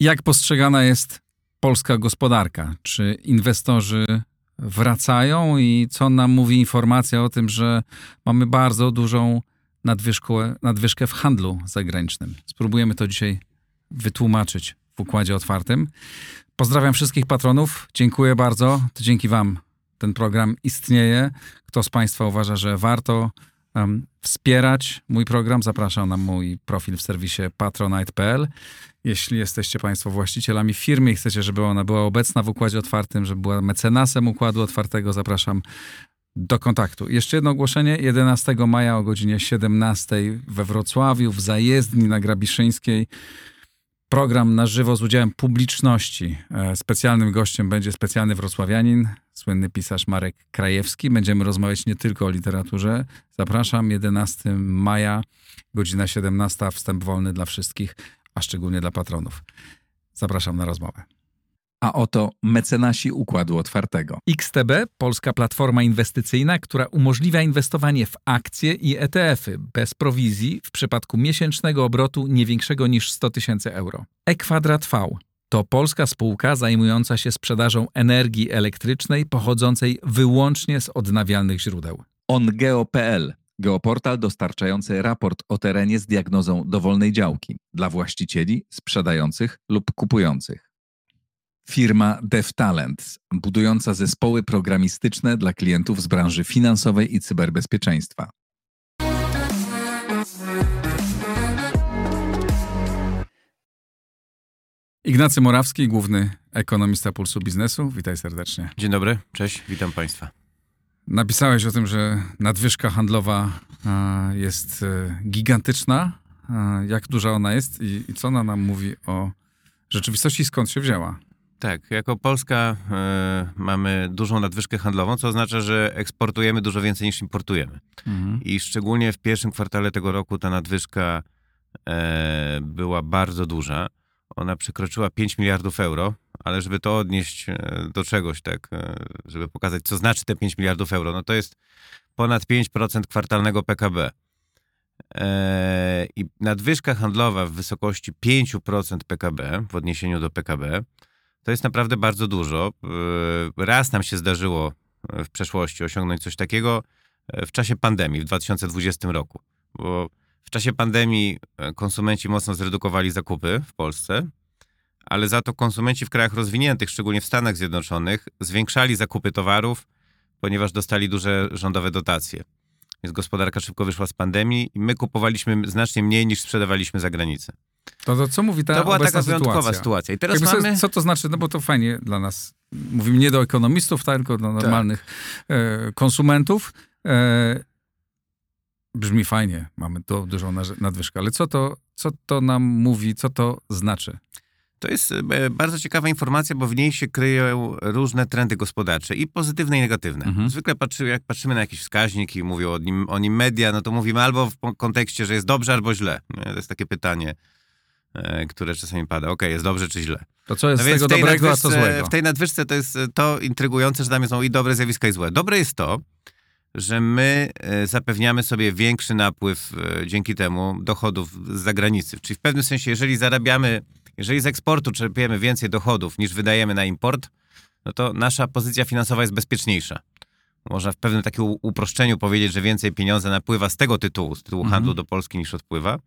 Jak postrzegana jest polska gospodarka? Czy inwestorzy wracają i co nam mówi informacja o tym, że mamy bardzo dużą nadwyżkę, nadwyżkę w handlu zagranicznym? Spróbujemy to dzisiaj wytłumaczyć w układzie otwartym. Pozdrawiam wszystkich patronów. Dziękuję bardzo. To dzięki Wam ten program istnieje. Kto z Państwa uważa, że warto um, wspierać mój program, zapraszam na mój profil w serwisie patronite.pl. Jeśli jesteście Państwo właścicielami firmy i chcecie, żeby ona była obecna w układzie otwartym, żeby była mecenasem układu otwartego, zapraszam do kontaktu. Jeszcze jedno ogłoszenie. 11 maja o godzinie 17 we Wrocławiu w zajezdni na Grabiszyńskiej program na żywo z udziałem publiczności. E, specjalnym gościem będzie specjalny wrocławianin, słynny pisarz Marek Krajewski. Będziemy rozmawiać nie tylko o literaturze. Zapraszam 11 maja, godzina 17, wstęp wolny dla wszystkich, a szczególnie dla patronów. Zapraszam na rozmowę. A oto mecenasi Układu Otwartego. XTB, polska platforma inwestycyjna, która umożliwia inwestowanie w akcje i ETF-y bez prowizji w przypadku miesięcznego obrotu nie większego niż 100 tysięcy euro. E-Kwadrat V to polska spółka zajmująca się sprzedażą energii elektrycznej pochodzącej wyłącznie z odnawialnych źródeł. OnGeo.pl Geoportal dostarczający raport o terenie z diagnozą dowolnej działki dla właścicieli, sprzedających lub kupujących. Firma DevTalent, budująca zespoły programistyczne dla klientów z branży finansowej i cyberbezpieczeństwa. Ignacy Morawski, główny ekonomista Pulsu Biznesu. Witaj serdecznie. Dzień dobry, cześć, witam Państwa. Napisałeś o tym, że nadwyżka handlowa jest e, gigantyczna. Jak duża ona jest i co ona nam mówi o rzeczywistości, skąd się wzięła? Tak, jako Polska y, mamy dużą nadwyżkę handlową, co oznacza, że eksportujemy dużo więcej niż importujemy. Mhm. I szczególnie w pierwszym kwartale tego roku ta nadwyżka y, była bardzo duża. Ona przekroczyła 5 miliardów euro, ale żeby to odnieść do czegoś, tak, żeby pokazać, co znaczy te 5 miliardów euro, no to jest ponad 5% kwartalnego PKB. I nadwyżka handlowa w wysokości 5% PKB w odniesieniu do PKB to jest naprawdę bardzo dużo. Raz nam się zdarzyło w przeszłości osiągnąć coś takiego w czasie pandemii w 2020 roku, bo w czasie pandemii konsumenci mocno zredukowali zakupy w Polsce, ale za to konsumenci w krajach rozwiniętych, szczególnie w Stanach Zjednoczonych, zwiększali zakupy towarów, ponieważ dostali duże rządowe dotacje. Więc gospodarka szybko wyszła z pandemii i my kupowaliśmy znacznie mniej niż sprzedawaliśmy za granicę. To, to co mówi ta To była taka sytuacja? wyjątkowa sytuacja. I teraz Jakby mamy... Co, to znaczy? No bo to fajnie dla nas. Mówimy nie do ekonomistów, tak, tylko do normalnych tak. e, konsumentów. E, brzmi fajnie, mamy to dużą nadwyżkę, ale co to, co to nam mówi, co to znaczy? To jest e, bardzo ciekawa informacja, bo w niej się kryją różne trendy gospodarcze i pozytywne i negatywne. Mhm. Zwykle patrzy, jak patrzymy na jakiś wskaźnik i mówią o nim, o nim media, no to mówimy albo w kontekście, że jest dobrze, albo źle. To jest takie pytanie E, które czasami pada. Okej, okay, jest dobrze czy źle. To co jest no z tego dobrego, a co złego? W tej nadwyżce to jest to intrygujące, że tam są i dobre zjawiska, i złe. Dobre jest to, że my e, zapewniamy sobie większy napływ e, dzięki temu dochodów z zagranicy. Czyli w pewnym sensie, jeżeli zarabiamy, jeżeli z eksportu czerpiemy więcej dochodów niż wydajemy na import, no to nasza pozycja finansowa jest bezpieczniejsza. Można w pewnym takim uproszczeniu powiedzieć, że więcej pieniądza napływa z tego tytułu, z tytułu mhm. handlu do Polski niż odpływa.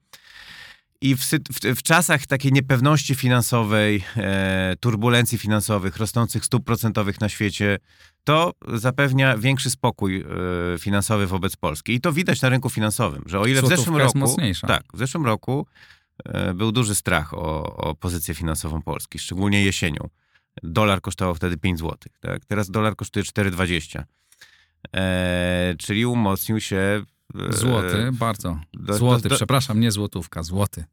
I w, w, w, czasach takiej niepewności finansowej, e, turbulencji finansowych, rosnących stóp procentowych na świecie, to zapewnia większy spokój e, finansowy wobec Polski. I to widać na rynku finansowym, że o ile Złotówka w zeszłym roku. Mocniejsza. Tak, w zeszłym roku e, był duży strach o, o pozycję finansową Polski, szczególnie jesienią. Dolar kosztował wtedy 5 zł. Tak? Teraz dolar kosztuje 4,20. E, czyli umocnił się Złoty, bardzo. Złoty, przepraszam, nie złotówka, złoty.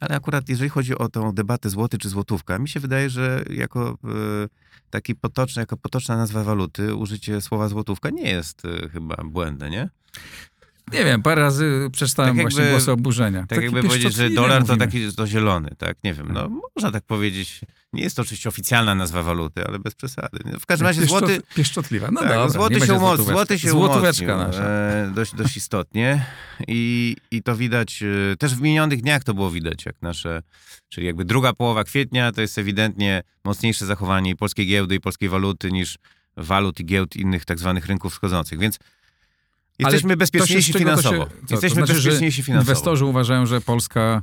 Ale akurat jeżeli chodzi o tą debatę złoty czy złotówka, mi się wydaje, że jako taki potoczny, jako potoczna nazwa waluty, użycie słowa złotówka nie jest chyba błędne, nie? Nie wiem, parę razy przeczytałem Tak właśnie jakby- głosy oburzenia. Tak jakby powiedzieć, że dolar to taki to zielony, tak? Nie wiem, no można tak powiedzieć. Nie jest to oczywiście oficjalna nazwa waluty, ale bez przesady. W każdym razie Pieszczot- złoty, Pieszczotliwa. No tak, dobra, złoty, się umoc, złoty się Złotóweczka nasza. E, dość, dość istotnie I, i to widać, e, też w minionych dniach to było widać, jak nasze, czyli jakby druga połowa kwietnia to jest ewidentnie mocniejsze zachowanie polskiej giełdy i polskiej waluty niż walut i giełd innych tak zwanych rynków wschodzących, więc jesteśmy To bezpieczniejsi to się- finansowo. co, to jesteśmy znaczy, że bezpieczniejsi finansowo. Inwestorzy uważają, że Polska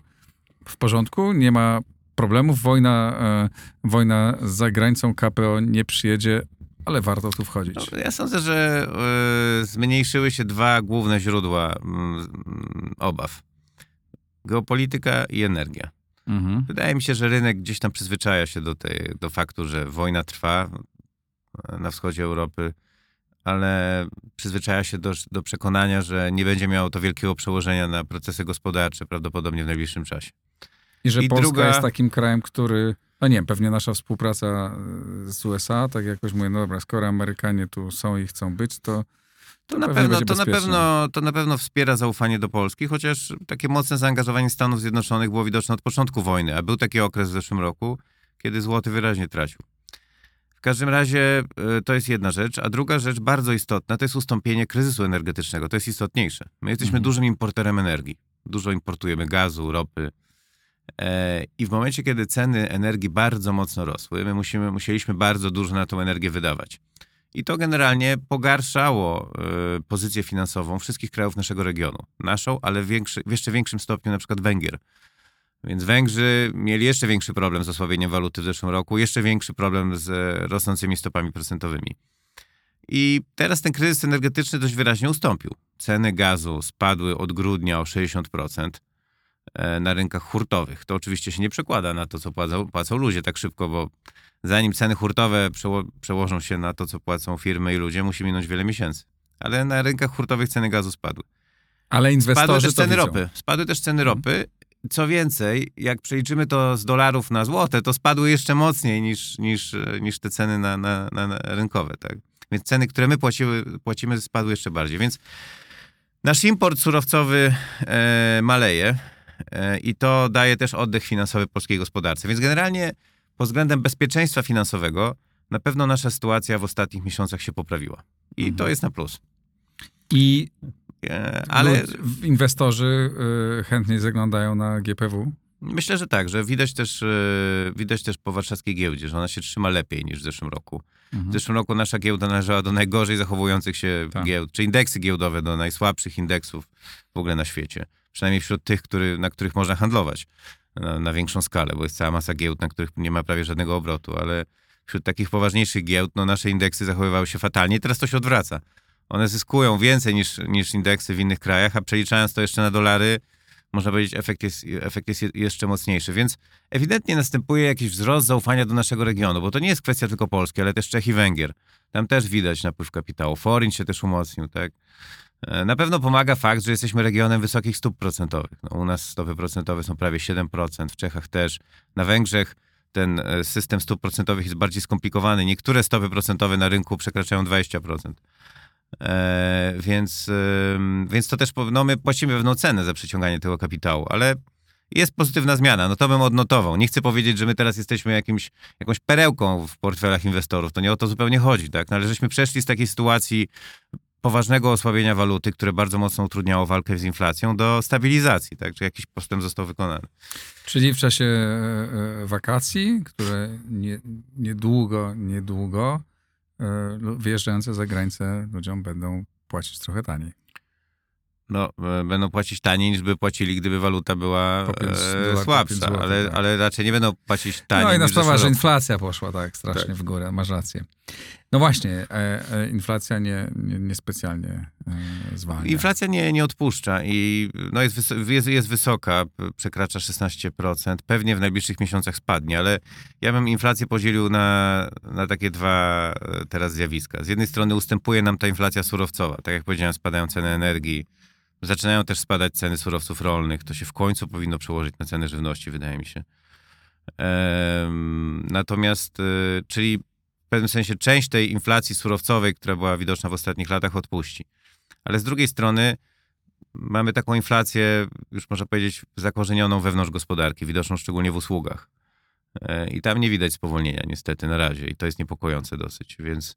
w porządku, nie ma problemów, wojna, e, wojna za granicą KPO nie przyjedzie, ale warto tu wchodzić. No, ja sądzę, że y, zmniejszyły się dwa główne źródła mm, mm, obaw. Geopolityka i energia. Mhm. Wydaje mi się, że rynek gdzieś tam przyzwyczaja się do, tej, do faktu, że wojna trwa e, na wschodzie Europy, ale przyzwyczaja się do, do przekonania, że nie będzie miało to wielkiego przełożenia na procesy gospodarcze prawdopodobnie w najbliższym czasie. I że I Polska druga- jest takim krajem, który. No nie wiem, pewnie nasza współpraca e, z USA, tak jakoś mówię, no dobra, skoro Amerykanie tu są i chcą być, to. To na, pewnie pewno, to, na pewno, to na pewno wspiera zaufanie do Polski, chociaż takie mocne zaangażowanie Stanów Zjednoczonych było widoczne od początku wojny, a był taki okres w zeszłym roku, kiedy złoty wyraźnie tracił. W każdym razie y, to jest jedna rzecz, a druga rzecz bardzo istotna to jest ustąpienie kryzysu energetycznego. To jest istotniejsze. My jesteśmy Mhm. dużym importerem energii. Dużo importujemy gazu, ropy. E, I w momencie, kiedy ceny energii bardzo mocno rosły, my musimy, musieliśmy bardzo dużo na tą energię wydawać. I to generalnie pogarszało y, pozycję finansową wszystkich krajów naszego regionu. Naszą, ale w, większy, w jeszcze większym stopniu na przykład Węgier. Więc Węgrzy mieli jeszcze większy problem z osłabieniem waluty w zeszłym roku, jeszcze większy problem z e, rosnącymi stopami procentowymi. I teraz ten kryzys energetyczny dość wyraźnie ustąpił. Ceny gazu spadły od grudnia o 60% e, na rynkach hurtowych. To oczywiście się nie przekłada na to, co płacą, płacą ludzie tak szybko, bo zanim ceny hurtowe przeło, przełożą się na to, co płacą firmy i ludzie, musi minąć wiele miesięcy. Ale na rynkach hurtowych ceny gazu spadły. Ale Spadły inwestorzy też to ceny widzą. ropy. Spadły też ceny Mhm. ropy. Co więcej, jak przeliczymy to z dolarów na złote, to spadły jeszcze mocniej niż, niż, niż te ceny na, na, na, rynkowe. Tak? Więc ceny, które my płaciły, płacimy, spadły jeszcze bardziej. Więc nasz import surowcowy e, maleje e, i to daje też oddech finansowy polskiej gospodarce. Więc generalnie pod względem bezpieczeństwa finansowego na pewno nasza sytuacja w ostatnich miesiącach się poprawiła. I Mhm. to jest na plus. I ale lud- inwestorzy y, chętnie zaglądają na GPW. Myślę, że tak, że widać też, e, widać też po warszawskiej giełdzie, że ona się trzyma lepiej niż w zeszłym roku. W Mhm. zeszłym roku nasza giełda należała do najgorzej zachowujących się Tak. giełd, czy indeksy giełdowe do najsłabszych indeksów w ogóle na świecie. Przynajmniej wśród tych, który, na których można handlować na, na większą skalę, bo jest cała masa giełd, na których nie ma prawie żadnego obrotu, ale wśród takich poważniejszych giełd, no nasze indeksy zachowywały się fatalnie i teraz to się odwraca. One zyskują więcej niż, niż indeksy w innych krajach, a przeliczając to jeszcze na dolary, można powiedzieć, efekt jest, efekt jest je- jeszcze mocniejszy. Więc ewidentnie następuje jakiś wzrost zaufania do naszego regionu, bo to nie jest kwestia tylko Polski, ale też Czech i Węgier. Tam też widać napływ kapitału. Forin się też umocnił, tak? E, Na pewno pomaga fakt, że jesteśmy regionem wysokich stóp procentowych. No, u nas stopy procentowe są prawie 7%, w Czechach też. Na Węgrzech ten e, system stóp procentowych jest bardziej skomplikowany. Niektóre stopy procentowe na rynku przekraczają 20%. E, więc, więc to też, no my płacimy pewną cenę za przyciąganie tego kapitału, ale jest pozytywna zmiana, no to bym odnotował. Nie chcę powiedzieć, że my teraz jesteśmy jakimś, jakąś perełką w portfelach inwestorów, to nie o to zupełnie chodzi, tak? No, ale żeśmy przeszli z takiej sytuacji poważnego osłabienia waluty, które bardzo mocno utrudniało walkę z inflacją, do stabilizacji, tak? Czy jakiś postęp został wykonany. Czyli w czasie e, e, wakacji, które nie, niedługo, niedługo wyjeżdżające za granicę ludziom będą płacić trochę taniej. No, będą płacić taniej, niż by płacili, gdyby waluta była pięć e, słabsza, złotych, ale, tak. ale raczej nie będą płacić taniej no i na sprawa, że inflacja poszła tak strasznie Tak. w górę, masz rację. No właśnie, e, e, inflacja nie, nie, niespecjalnie e, zwalnia. Inflacja nie, nie odpuszcza i no jest, wys- jest, jest wysoka, przekracza 16%. Pewnie w najbliższych miesiącach spadnie, ale ja bym inflację podzielił na, na takie dwa e, teraz zjawiska. Z jednej strony ustępuje nam ta inflacja surowcowa. Tak jak powiedziałem, spadają ceny energii. Zaczynają też spadać ceny surowców rolnych. To się w końcu powinno przełożyć na ceny żywności, wydaje mi się. Natomiast, y, czyli w pewnym sensie część tej inflacji surowcowej, która była widoczna w ostatnich latach, odpuści. Ale z drugiej strony mamy taką inflację, już można powiedzieć, zakorzenioną wewnątrz gospodarki, widoczną szczególnie w usługach. E, I tam nie widać spowolnienia niestety na razie i to jest niepokojące dosyć, więc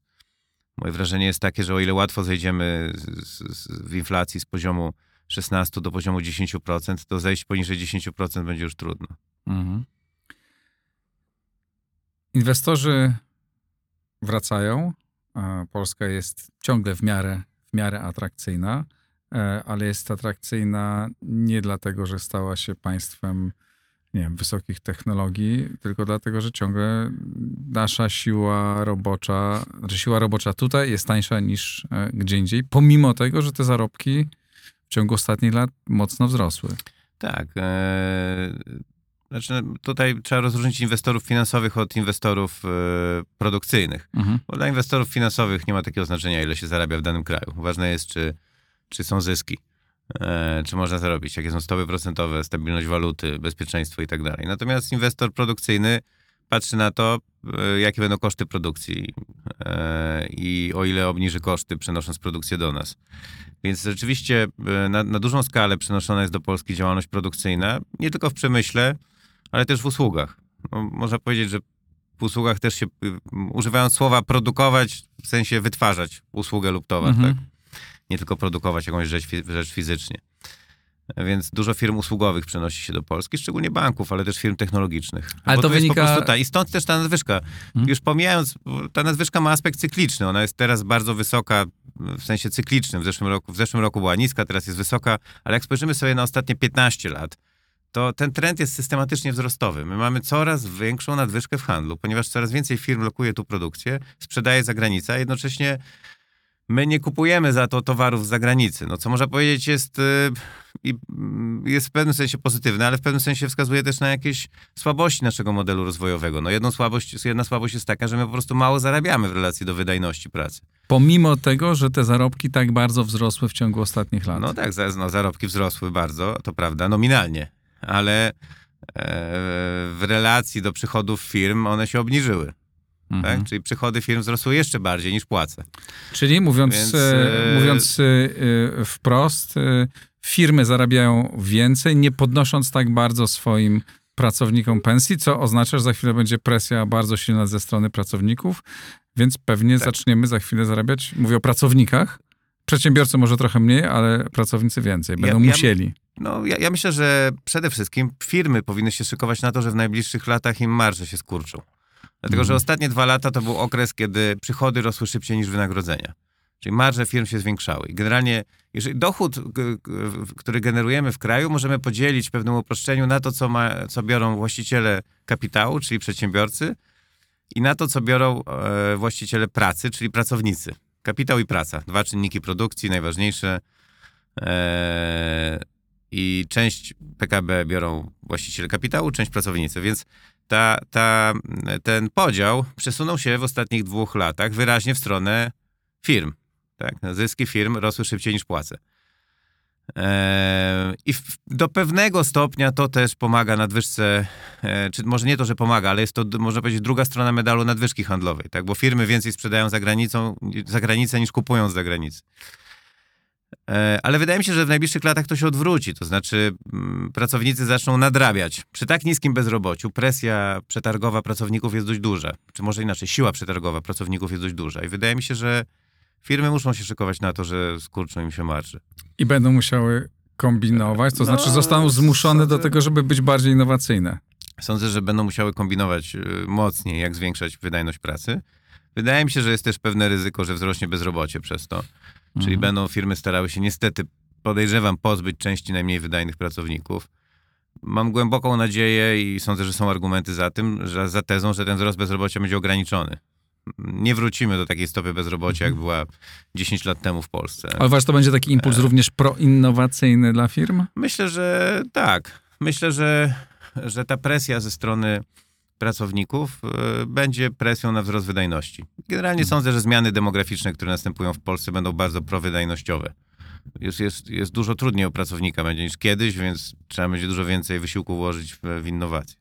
moje wrażenie jest takie, że o ile łatwo zejdziemy z, z, w inflacji z poziomu 16 do poziomu 10%, to zejść poniżej 10% będzie już trudno. Mhm. Inwestorzy wracają. Polska jest ciągle w miarę, w miarę atrakcyjna, e, ale jest atrakcyjna nie dlatego, że stała się państwem nie wiem, wysokich technologii, tylko dlatego, że ciągle nasza siła robocza, że siła robocza tutaj jest tańsza niż e, gdzie indziej, pomimo tego, że te zarobki w ciągu ostatnich lat mocno wzrosły. Tak. Znaczy, tutaj trzeba rozróżnić inwestorów finansowych od inwestorów e, produkcyjnych. Mhm. Bo dla inwestorów finansowych nie ma takiego znaczenia, ile się zarabia w danym kraju. Ważne jest, czy, czy są zyski, e, czy można zarobić, jakie są stopy procentowe, stabilność waluty, bezpieczeństwo i tak dalej. Natomiast inwestor produkcyjny patrzy na to, e, jakie będą koszty produkcji i o ile obniży koszty, przenosząc produkcję do nas. Więc rzeczywiście na, na dużą skalę przenoszona jest do Polski działalność produkcyjna, nie tylko w przemyśle, ale też w usługach. No, można powiedzieć, że w usługach też się, używając słowa produkować, w sensie wytwarzać usługę lub towar, mhm. tak? Nie tylko produkować jakąś rzecz, rzecz fizycznie. Więc dużo firm usługowych przenosi się do Polski, szczególnie banków, ale też firm technologicznych. Ale to, to wynika... ta, I stąd też ta nadwyżka. Hmm. Już pomijając, ta nadwyżka ma aspekt cykliczny. Ona jest teraz bardzo wysoka w sensie cyklicznym. W zeszłym roku, w zeszłym roku była niska, teraz jest wysoka, ale jak spojrzymy sobie na ostatnie 15 lat, to ten trend jest systematycznie wzrostowy. My mamy coraz większą nadwyżkę w handlu, ponieważ coraz więcej firm lokuje tu produkcję, sprzedaje za granicę, a jednocześnie my nie kupujemy za to towarów z zagranicy. No co można powiedzieć jest, y, jest w pewnym sensie pozytywne, ale w pewnym sensie wskazuje też na jakieś słabości naszego modelu rozwojowego. No jedną słabość, jedna słabość jest taka, że my po prostu mało zarabiamy w relacji do wydajności pracy. Pomimo tego, że te zarobki tak bardzo wzrosły w ciągu ostatnich lat. No tak, no, zarobki wzrosły bardzo, to prawda, nominalnie, ale e, w relacji do przychodów firm one się obniżyły. Tak? Mhm. Czyli przychody firm wzrosły jeszcze bardziej niż płace. Czyli mówiąc, Więc, e, mówiąc e, wprost, e, firmy zarabiają więcej, nie podnosząc tak bardzo swoim pracownikom pensji, co oznacza, że za chwilę będzie presja bardzo silna ze strony pracowników, więc pewnie tak. zaczniemy za chwilę zarabiać, mówię o pracownikach, Przedsiębiorcy może trochę mniej, ale pracownicy więcej. Będą ja, musieli. No, ja, ja, myślę, że przede wszystkim firmy powinny się szykować na to, że w najbliższych latach im marże się skurczą. Dlatego, że mhm. ostatnie dwa lata to był okres, kiedy przychody rosły szybciej niż wynagrodzenia. Czyli marże firm się zwiększały. I generalnie, jeżeli dochód, który generujemy w kraju, możemy podzielić w pewnym uproszczeniu na to, co, ma, co biorą właściciele kapitału, czyli przedsiębiorcy, i na to, co biorą e, właściciele pracy, czyli pracownicy. Kapitał i praca. Dwa czynniki produkcji, najważniejsze. E, I część PKB biorą właściciele kapitału, część pracownicy. Więc ta, ta, ten podział przesunął się w ostatnich dwóch latach wyraźnie w stronę firm. Tak? Zyski firm rosły szybciej niż płace. Eee, I do pewnego stopnia to też pomaga nadwyżce, e, czy może nie to, że pomaga, ale jest to, można powiedzieć, druga strona medalu nadwyżki handlowej, tak? bo firmy więcej sprzedają za, granicą, za granicę niż kupują z zagranicy. E, ale wydaje mi się, że w najbliższych latach to się odwróci. To znaczy, mm, pracownicy zaczną nadrabiać. Przy tak niskim bezrobociu presja przetargowa pracowników jest dość duża. Czy może inaczej, siła przetargowa pracowników jest dość duża. I wydaje mi się, że firmy muszą się szykować na to, że skurczą im się marży. I będą musiały kombinować, to no, znaczy zostaną zmuszone sądzę, do tego, żeby być bardziej innowacyjne. Sądzę, że będą musiały kombinować y, mocniej, jak zwiększać wydajność pracy. Wydaje mi się, że jest też pewne ryzyko, że wzrośnie bezrobocie przez to. Czyli mhm. będą firmy starały się niestety, podejrzewam, pozbyć części najmniej wydajnych pracowników. Mam głęboką nadzieję i sądzę, że są argumenty za tym, że za tezą, że ten wzrost bezrobocia będzie ograniczony. Nie wrócimy do takiej stopy bezrobocia, jak mhm. była 10 lat temu w Polsce. Ale uważasz, to będzie taki impuls e... również proinnowacyjny dla firm? Myślę, że tak. Myślę, że, że ta presja ze strony pracowników e, będzie presją na wzrost wydajności. Generalnie mhm. sądzę, że zmiany demograficzne, które następują w Polsce będą bardzo prowydajnościowe. Jest, jest, jest dużo trudniej o pracownika będzie niż kiedyś, więc trzeba będzie dużo więcej wysiłku włożyć w, w innowacje.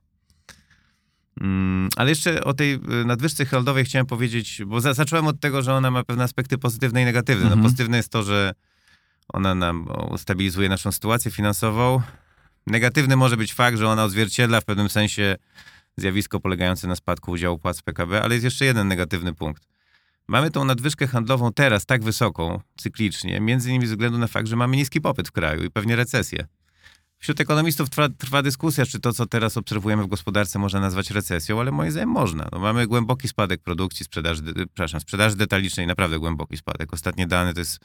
Mm, ale jeszcze o tej e, nadwyżce handlowej chciałem powiedzieć, bo za, zacząłem od tego, że ona ma pewne aspekty pozytywne i negatywne. No, mhm. No, pozytywne jest to, że ona nam stabilizuje naszą sytuację finansową. Negatywny może być fakt, że ona odzwierciedla w pewnym sensie zjawisko polegające na spadku udziału płac PKB, ale jest jeszcze jeden negatywny punkt. Mamy tą nadwyżkę handlową teraz tak wysoką, cyklicznie, między innymi ze względu na fakt, że mamy niski popyt w kraju i pewnie recesję. Wśród ekonomistów trwa, trwa, dyskusja, czy to, co teraz obserwujemy w gospodarce, można nazwać recesją, ale moim zdaniem można. No, mamy głęboki spadek produkcji, sprzedaży, de, przepraszam, sprzedaży detalicznej, naprawdę głęboki spadek. Ostatnie dane to jest,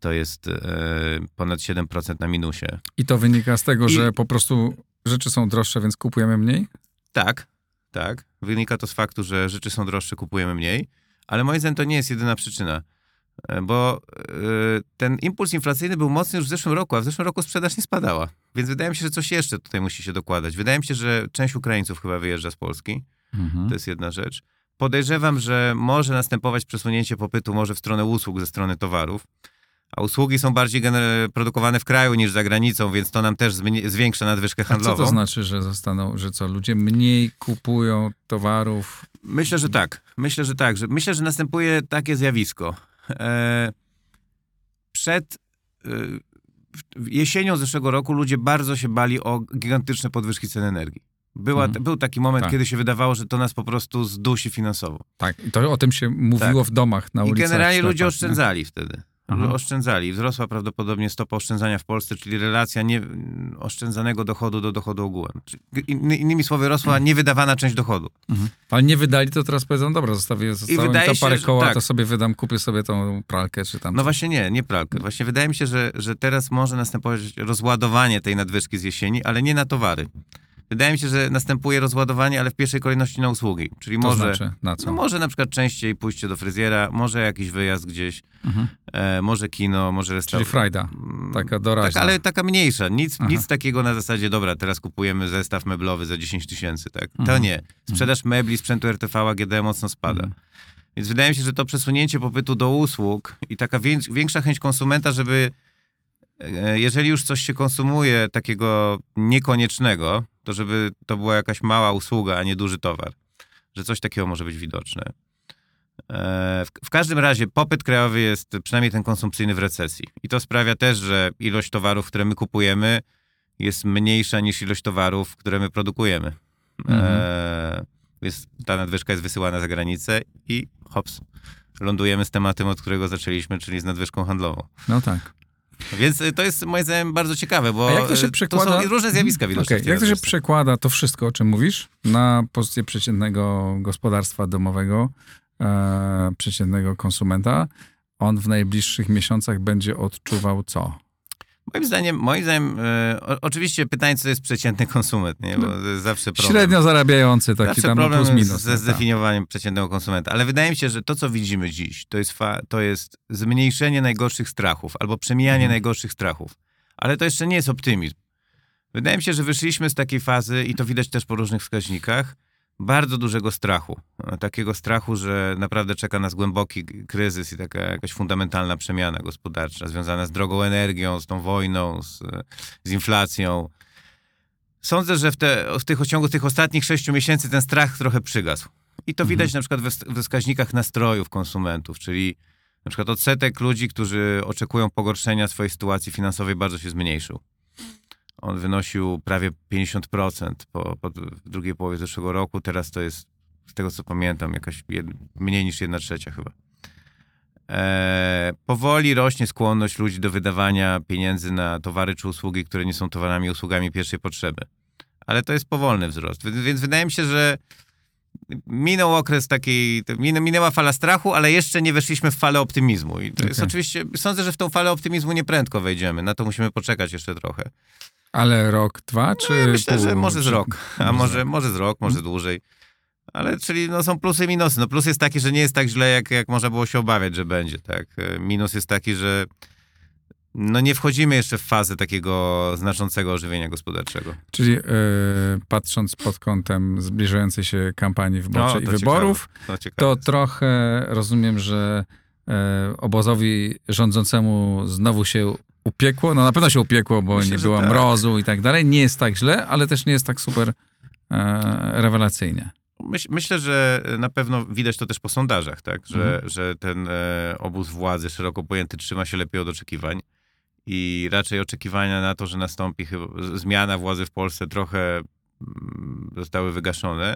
to jest e, ponad 7% na minusie. I to wynika z tego, I- że po prostu rzeczy są droższe, więc kupujemy mniej? Tak, tak. Wynika to z faktu, że rzeczy są droższe, kupujemy mniej, ale moim zdaniem to nie jest jedyna przyczyna. E, Bo e, ten impuls inflacyjny był mocny już w zeszłym roku, a w zeszłym roku sprzedaż nie spadała. Więc wydaje mi się, że coś jeszcze tutaj musi się dokładać. Wydaje mi się, że część Ukraińców chyba wyjeżdża z Polski. Mhm. To jest jedna rzecz. Podejrzewam, że może następować przesunięcie popytu może w stronę usług ze strony towarów, a usługi są bardziej produkowane w kraju niż za granicą, więc to nam też zwiększa nadwyżkę A co handlową. to znaczy, że zostaną, że co, ludzie mniej kupują towarów? Myślę, że tak. Myślę, że tak. Że myślę, że następuje takie zjawisko. E, przed e, jesienią zeszłego roku ludzie bardzo się bali o gigantyczne podwyżki cen energii. Była, Mhm. Był taki moment, Tak. kiedy się wydawało, że to nas po prostu zdusi finansowo. Tak, i to o tym się mówiło w domach, na I ulicach. generalnie w ludzie oszczędzali wtedy. Aha. Oszczędzali. Wzrosła prawdopodobnie stopa oszczędzania w Polsce, czyli relacja nie, oszczędzanego dochodu do dochodu ogółem. Innymi słowy, rosła niewydawana część dochodu. Mhm. Ale nie wydali, to teraz powiedzą, dobra, zostawię, zostało mi to się, parę że koła, tak. to sobie wydam, kupię sobie tą pralkę czy tam. No właśnie nie, nie pralkę. Właśnie wydaje mi się, że, że teraz może następować rozładowanie tej nadwyżki z jesieni, ale nie na towary. Wydaje mi się, że następuje rozładowanie, ale w pierwszej kolejności na usługi. Czyli to może, znaczy, na co? no może na przykład częściej pójście do fryzjera, może jakiś wyjazd gdzieś, Mhm. e, może kino, może Czyli restauracja. frajda, taka doraźna. Tak, ale taka mniejsza. Nic, Aha. nic takiego na zasadzie, dobra, teraz kupujemy zestaw meblowy za 10 tysięcy, tak? To Mhm. nie. Sprzedaż mebli, sprzętu RTV AGD mocno spada. Mhm. Więc wydaje mi się, że to przesunięcie popytu do usług i taka wię- większa chęć konsumenta, żeby e, jeżeli już coś się konsumuje takiego niekoniecznego, to żeby to była jakaś mała usługa, a nie duży towar. Że coś takiego może być widoczne. E, W, każdym razie popyt krajowy jest przynajmniej ten konsumpcyjny w recesji. I to sprawia też, że ilość towarów, które my kupujemy, jest mniejsza niż ilość towarów, które my produkujemy. E, jest, ta nadwyżka jest wysyłana za granicę i hops, lądujemy z tematem, od którego zaczęliśmy, czyli z nadwyżką handlową. No tak. Więc y, to jest moim zdaniem bardzo ciekawe, bo A jak to się y, przekłada... są różne zjawiska widoczne. Okej, w tej Jak to się przekłada, to wszystko, o czym mówisz, na pozycję przeciętnego gospodarstwa domowego, e, przeciętnego konsumenta? On w najbliższych miesiącach będzie odczuwał co? Moim zdaniem, moim zdaniem e, oczywiście pytanie, co jest przeciętny konsument, nie? bo jest zawsze problem. Średnio zarabiający, taki Zawsze tam problem plus minus. ze nie? zdefiniowaniem przeciętnego konsumenta. Ale wydaje mi się, że to, co widzimy dziś, to jest, fa- to jest zmniejszenie najgorszych strachów albo przemijanie Mhm. najgorszych strachów. Ale to jeszcze nie jest optymizm. Wydaje mi się, że wyszliśmy z takiej fazy, i to widać też po różnych wskaźnikach, bardzo dużego strachu. Takiego strachu, że naprawdę czeka nas głęboki kryzys i taka jakaś fundamentalna przemiana gospodarcza związana z drogą energią, z tą wojną, z, z inflacją. Sądzę, że w, te, w, tych, w ciągu tych ostatnich sześciu miesięcy ten strach trochę przygasł. I to widać na przykład we, we wskaźnikach nastrojów konsumentów, czyli na przykład odsetek ludzi, którzy oczekują pogorszenia swojej sytuacji finansowej bardzo się zmniejszył. On wynosił prawie 50% po, po drugiej połowie zeszłego roku. Teraz to jest, z tego co pamiętam, jakaś jed, mniej niż 1 trzecia chyba. E, powoli rośnie skłonność ludzi do wydawania pieniędzy na towary czy usługi, które nie są towarami i usługami pierwszej potrzeby. Ale to jest powolny wzrost. Więc, wydaje mi się, że minął okres takiej, minęła fala strachu, ale jeszcze nie weszliśmy w falę optymizmu. I to jest Okej. oczywiście, sądzę, że w tą falę optymizmu nieprędko wejdziemy. Na to musimy poczekać jeszcze trochę. Ale rok, dwa, czy No, ja myślę, pół, że może z czy- rok, a może z może, rok. może z rok, może dłużej. Ale czyli no, są plusy i minusy. No, plus jest taki, że nie jest tak źle, jak, jak można było się obawiać, że będzie. Tak? E, Minus jest taki, że no, nie wchodzimy jeszcze w fazę takiego znaczącego ożywienia gospodarczego. Czyli e, patrząc pod kątem zbliżającej się kampanii wyborczej i No, to wyborów, ciekawe, to, ciekawe to trochę rozumiem, że e, obozowi rządzącemu znowu się upiekło. No na pewno się upiekło, bo Myślę, nie było tak. mrozu i tak dalej. Nie jest tak źle, ale też nie jest tak super e, rewelacyjnie. Myśl, myślę, że na pewno widać to też po sondażach, tak? że, Mhm. że ten e, obóz władzy szeroko pojęty trzyma się lepiej od oczekiwań. i raczej oczekiwania na to, że nastąpi chyba zmiana władzy w Polsce trochę mm, zostały wygaszone.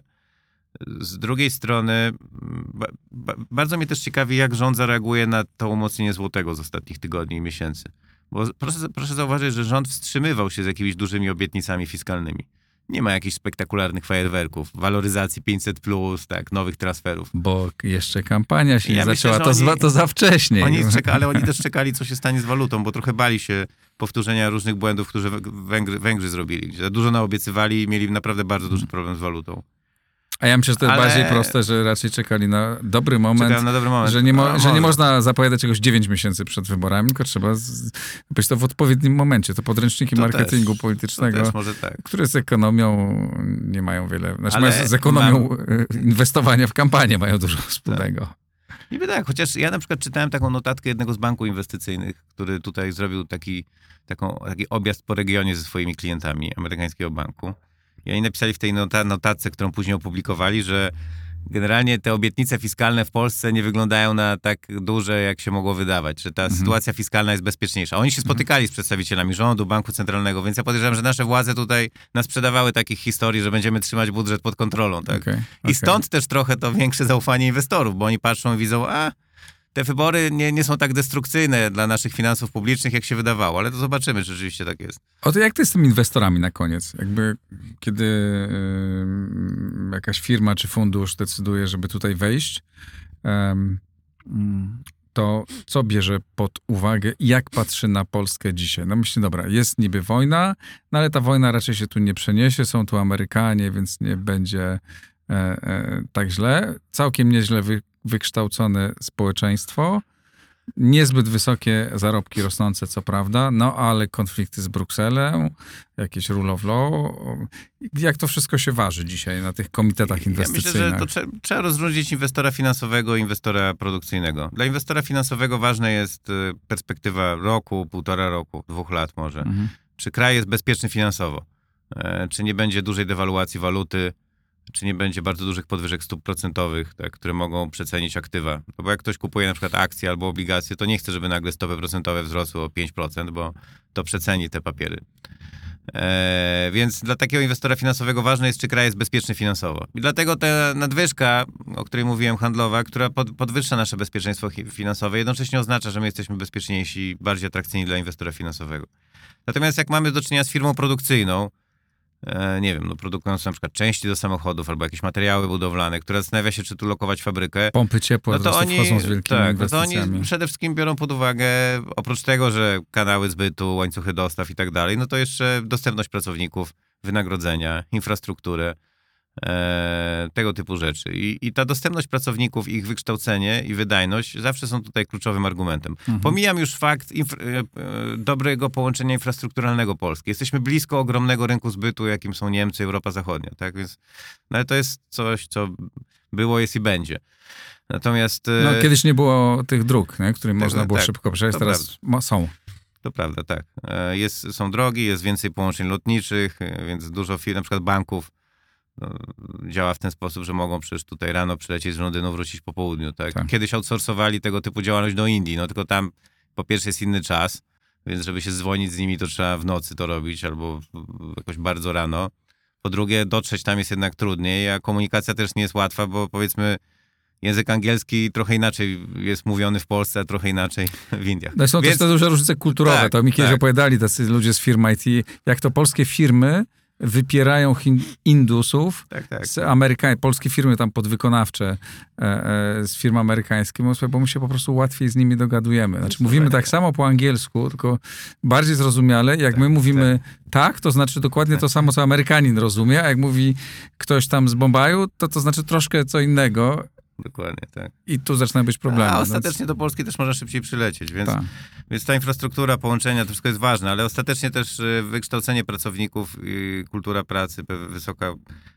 Z drugiej strony mm, ba, ba, bardzo mnie też ciekawi, jak rząd zareaguje na to umocnienie złotego z ostatnich tygodni i miesięcy. Bo proszę, proszę zauważyć, że rząd wstrzymywał się z jakimiś dużymi obietnicami fiskalnymi. Nie ma jakichś spektakularnych fajerwerków, waloryzacji 500, tak, nowych transferów. Bo jeszcze kampania się nie Ja myślę, zaczęła, że to, oni- za, to za wcześnie. Oni czeka, ale oni też czekali, co się stanie z walutą, bo trochę bali się powtórzenia różnych błędów, które Węg- Węgry, Węgrzy zrobili. Gdzie dużo naobiecywali i mieli naprawdę bardzo duży problem z walutą. A ja myślę, że to jest Ale- bardziej proste, że raczej czekali na dobry moment. Na dobry moment. Że nie, mo- A, że nie można zapowiadać czegoś 9 miesięcy przed wyborami, tylko trzeba z- być to w odpowiednim momencie. To podręczniki To marketingu też, politycznego, tak. które z ekonomią nie mają wiele. Znaczy, mają z ekonomią y, inwestowania w kampanię mają dużo wspólnego. Niby tak, chociaż ja na przykład czytałem taką notatkę jednego z banków inwestycyjnych, który tutaj zrobił taki, taką, taki objazd po regionie ze swoimi klientami amerykańskiego banku. I oni napisali w tej nota, notatce, którą później opublikowali, że generalnie te obietnice fiskalne w Polsce nie wyglądają na tak duże, jak się mogło wydawać, że ta Mhm. sytuacja fiskalna jest bezpieczniejsza. Oni się spotykali z przedstawicielami rządu, banku centralnego, więc ja podejrzewam, że nasze władze tutaj nas sprzedawały takich historii, że będziemy trzymać budżet pod kontrolą. Tak? Okej, I okej. stąd też trochę to większe zaufanie inwestorów, bo oni patrzą i widzą, a te wybory nie, nie są tak destrukcyjne dla naszych finansów publicznych, jak się wydawało, ale to zobaczymy, czy rzeczywiście tak jest. O to jak to jest z tymi inwestorami na koniec? Jakby kiedy ym, jakaś firma czy fundusz decyduje, żeby tutaj wejść, mm, to co bierze pod uwagę i jak patrzy na Polskę dzisiaj? No myśli, dobra, jest niby wojna, no ale ta wojna raczej się tu nie przeniesie, są tu Amerykanie, więc nie będzie e, e, tak źle. Całkiem nieźle wy, wykształcone społeczeństwo. Niezbyt wysokie zarobki rosnące, co prawda, no ale konflikty z Brukselą, jakieś rule of law. Jak to wszystko się waży dzisiaj na tych komitetach Ja myślę, inwestycyjnych? że to trze- trzeba rozróżnić inwestora finansowego i inwestora produkcyjnego. Dla inwestora finansowego ważna jest y, perspektywa roku, półtora roku, dwóch lat może. Mhm. Czy kraj jest bezpieczny finansowo? E, Czy nie będzie dużej dewaluacji waluty? Czy nie będzie bardzo dużych podwyżek stóp procentowych, tak, które mogą przecenić aktywa? No bo jak ktoś kupuje na przykład akcje albo obligacje, to nie chce, żeby nagle stopy procentowe wzrosły o 5%, bo to przeceni te papiery. E, więc dla takiego inwestora finansowego ważne jest, czy kraj jest bezpieczny finansowo. I dlatego ta nadwyżka, o której mówiłem, handlowa, która pod, podwyższa nasze bezpieczeństwo finansowe, jednocześnie oznacza, że my jesteśmy bezpieczniejsi i bardziej atrakcyjni dla inwestora finansowego. Natomiast jak mamy do czynienia z firmą produkcyjną, nie wiem, no, produkującą na przykład części do samochodów albo jakieś materiały budowlane, która zastanawia się, czy tu lokować fabrykę, Pompy ciepła no to oni, wchodzą z wielkimi tak, no to oni przede wszystkim biorą pod uwagę, oprócz tego, że kanały zbytu, łańcuchy dostaw i tak dalej, no to jeszcze dostępność pracowników, wynagrodzenia, infrastrukturę, e, tego typu rzeczy. I, I ta dostępność pracowników, ich wykształcenie i wydajność zawsze są tutaj kluczowym argumentem. Mhm. Pomijam już fakt e, e, dobrego połączenia infrastrukturalnego Polski. Jesteśmy blisko ogromnego rynku zbytu, jakim są Niemcy, Europa Zachodnia, tak? Więc, no ale to jest coś, co było, jest i będzie. Natomiast e, No, kiedyś nie było tych dróg, nie, którym Tak, można było tak, szybko przejść, teraz są. to prawda, tak. E, Jest, są drogi, jest więcej połączeń lotniczych, e, więc dużo firm, na przykład banków, działa w ten sposób, że mogą przecież tutaj rano przylecieć z Londynu, wrócić po południu. Tak? Tak. Kiedyś outsourcowali tego typu działalność do Indii, no tylko tam po pierwsze jest inny czas, więc żeby się dzwonić z nimi, to trzeba w nocy to robić albo jakoś bardzo rano. Po drugie, dotrzeć tam jest jednak trudniej, a komunikacja też nie jest łatwa, bo powiedzmy język angielski trochę inaczej jest mówiony w Polsce, a trochę inaczej w Indiach. No i są Więc- też te duże różnice kulturowe. Tak, to mi kiedyś tak. opowiadali tacy ludzie z firm IT, jak to polskie firmy wypierają hin- Indusów Tak, tak. z Ameryka... polskie firmy tam podwykonawcze e, e, z firm amerykańskich, bo my się po prostu łatwiej z nimi dogadujemy. Znaczy mówimy tak samo po angielsku, tylko bardziej zrozumiale. Jak my mówimy tak, to znaczy dokładnie to samo, co Amerykanin rozumie, a jak mówi ktoś tam z Bombaju, to to znaczy troszkę co innego Dokładnie, tak. i tu zaczynają być problemy. A Więc- ostatecznie do Polski też można szybciej przylecieć, więc, tak. więc ta infrastruktura, połączenia, to wszystko jest ważne, ale ostatecznie też y, wykształcenie pracowników, kultura pracy, wysoka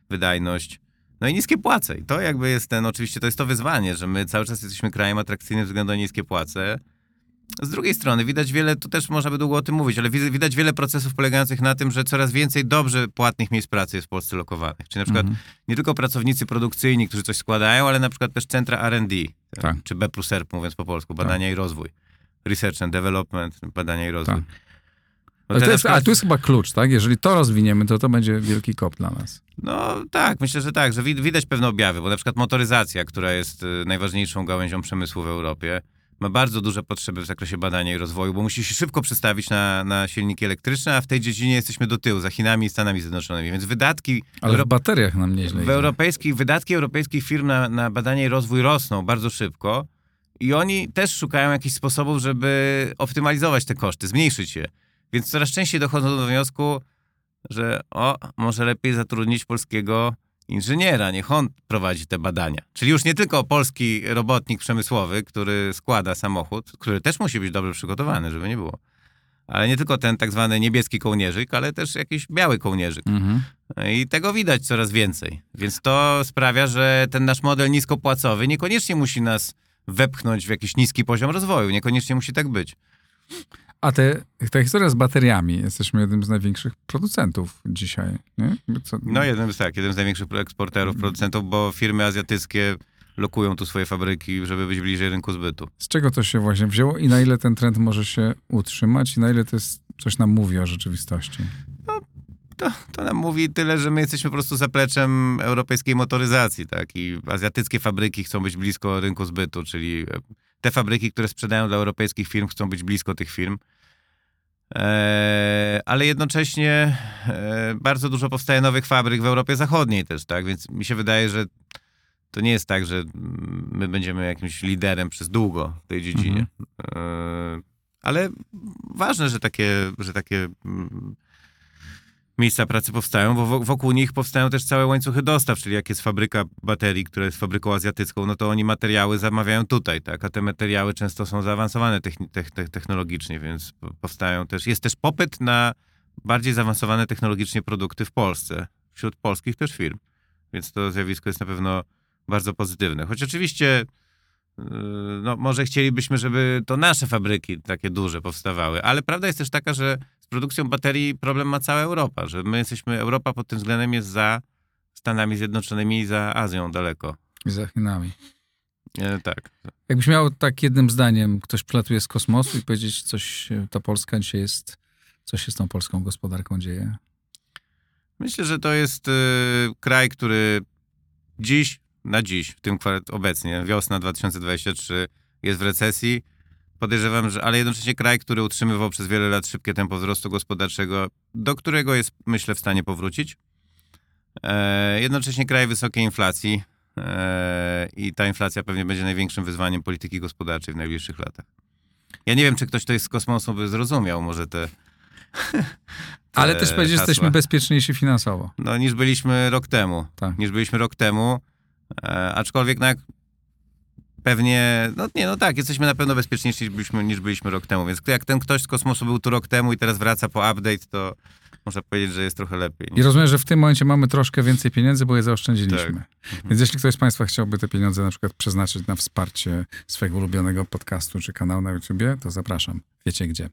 wydajność, no i niskie płace. I to jakby jest ten, oczywiście to jest to wyzwanie, że my cały czas jesteśmy krajem atrakcyjnym ze względu na niskie płace. Z drugiej strony widać wiele, tu też można by długo o tym mówić, ale widać, wiele procesów polegających na tym, że coraz więcej dobrze płatnych miejsc pracy jest w Polsce lokowanych. Czyli na przykład Mhm. nie tylko pracownicy produkcyjni, którzy coś składają, ale na przykład też centra R&D, Tak. czy B plus R, mówiąc po polsku, badania i rozwój. Research and Development, badania i rozwój. Tak. Ale, to jest, przykład- ale tu jest chyba klucz, tak? Jeżeli to rozwiniemy, to to będzie wielki kop dla nas. No tak, myślę, że tak, że wi- widać pewne objawy, bo na przykład motoryzacja, która jest y, najważniejszą gałęzią przemysłu w Europie, ma bardzo duże potrzeby w zakresie badania i rozwoju, bo musi się szybko przestawić na, na silniki elektryczne, a w tej dziedzinie jesteśmy do tyłu, za Chinami i Stanami Zjednoczonymi, więc wydatki Ale Euro- w bateriach nam nieźle w europejskich, wydatki europejskich firm na, na badanie i rozwój rosną bardzo szybko i oni też szukają jakichś sposobów, żeby optymalizować te koszty, zmniejszyć je. Więc coraz częściej dochodzą do wniosku, że o, może lepiej zatrudnić polskiego inżyniera, niech on prowadzi te badania. Czyli już nie tylko polski robotnik przemysłowy, który składa samochód, który też musi być dobrze przygotowany, żeby nie było. Ale nie tylko ten tak zwany niebieski kołnierzyk, ale też jakiś biały kołnierzyk. Mhm. I tego widać coraz więcej. Więc to sprawia, że ten nasz model niskopłacowy niekoniecznie musi nas wepchnąć w jakiś niski poziom rozwoju. Niekoniecznie musi tak być. A te, ta historia z bateriami, jesteśmy jednym z największych producentów dzisiaj, nie? Co, No jeden z tak, jeden z największych eksporterów, producentów, bo firmy azjatyckie lokują tu swoje fabryki, żeby być bliżej rynku zbytu. Z czego to się właśnie wzięło i na ile ten trend może się utrzymać i na ile to jest, coś nam mówi o rzeczywistości? To, to nam mówi tyle, że my jesteśmy po prostu zapleczem europejskiej motoryzacji, tak? I azjatyckie fabryki chcą być blisko rynku zbytu, czyli te fabryki, które sprzedają dla europejskich firm, chcą być blisko tych firm. Eee, ale jednocześnie e, bardzo dużo powstaje nowych fabryk w Europie Zachodniej też, tak? Więc mi się wydaje, że to nie jest tak, że my będziemy jakimś liderem przez długo w tej dziedzinie. Eee, ale ważne, że takie, że takie mm, miejsca pracy powstają, bo wo- wokół nich powstają też całe łańcuchy dostaw, czyli jak jest fabryka baterii, która jest fabryką azjatycką, no to oni materiały zamawiają tutaj, tak, a te materiały często są zaawansowane technologicznie, więc po- powstają też, jest też popyt na bardziej zaawansowane technologicznie produkty w Polsce, wśród polskich też firm, więc to zjawisko jest na pewno bardzo pozytywne, choć oczywiście yy, no, może chcielibyśmy, żeby to nasze fabryki takie duże powstawały, ale prawda jest też taka, że z produkcją baterii problem ma cała Europa, że my jesteśmy, Europa pod tym względem jest za Stanami Zjednoczonymi i za Azją daleko. I za Chinami. E, tak. Jakbyś miał tak jednym zdaniem, ktoś przylatuje z kosmosu i powiedzieć coś, e, ta Polska dzisiaj jest, co się z tą polską gospodarką dzieje? Myślę, że to jest y, kraj, który dziś, na dziś, w tym obecnie, wiosna 2023, jest w recesji. Podejrzewam, że, ale jednocześnie kraj, który utrzymywał przez wiele lat szybkie tempo wzrostu gospodarczego, do którego jest, myślę, w stanie powrócić. E, jednocześnie kraj wysokiej inflacji e, i ta inflacja pewnie będzie największym wyzwaniem polityki gospodarczej w najbliższych latach. Ja nie wiem, czy ktoś, kto jest z kosmosu, by zrozumiał może te. Ale te też powiedzieć, że jesteśmy bezpieczniejsi finansowo. No, niż byliśmy rok temu. Tak. Niż byliśmy rok temu. E, aczkolwiek no, jak pewnie, no nie, no tak, jesteśmy na pewno bezpieczniejsi niż byliśmy, niż byliśmy rok temu. Więc jak ten ktoś z kosmosu był tu rok temu i teraz wraca po update, to można powiedzieć, że jest trochę lepiej. I rozumiem, że w tym momencie mamy troszkę więcej pieniędzy, bo je zaoszczędziliśmy. Tak. Więc jeśli ktoś z Państwa chciałby te pieniądze na przykład przeznaczyć na wsparcie swojego ulubionego podcastu czy kanału na YouTubie, to zapraszam. Wiecie gdzie.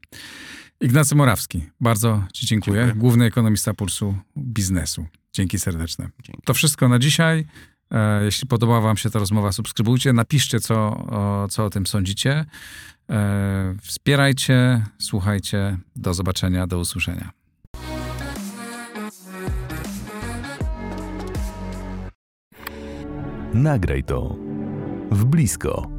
Ignacy Morawski, bardzo Ci dziękuję. Dziękuję. Główny ekonomista Pulsu Biznesu. Dzięki serdeczne. Dzięki. To wszystko na dzisiaj. E, Jeśli podobała Wam się ta rozmowa, subskrybujcie, napiszcie, co o, co o tym sądzicie. E, Wspierajcie, słuchajcie. Do zobaczenia, do usłyszenia. Nagraj to w blisko.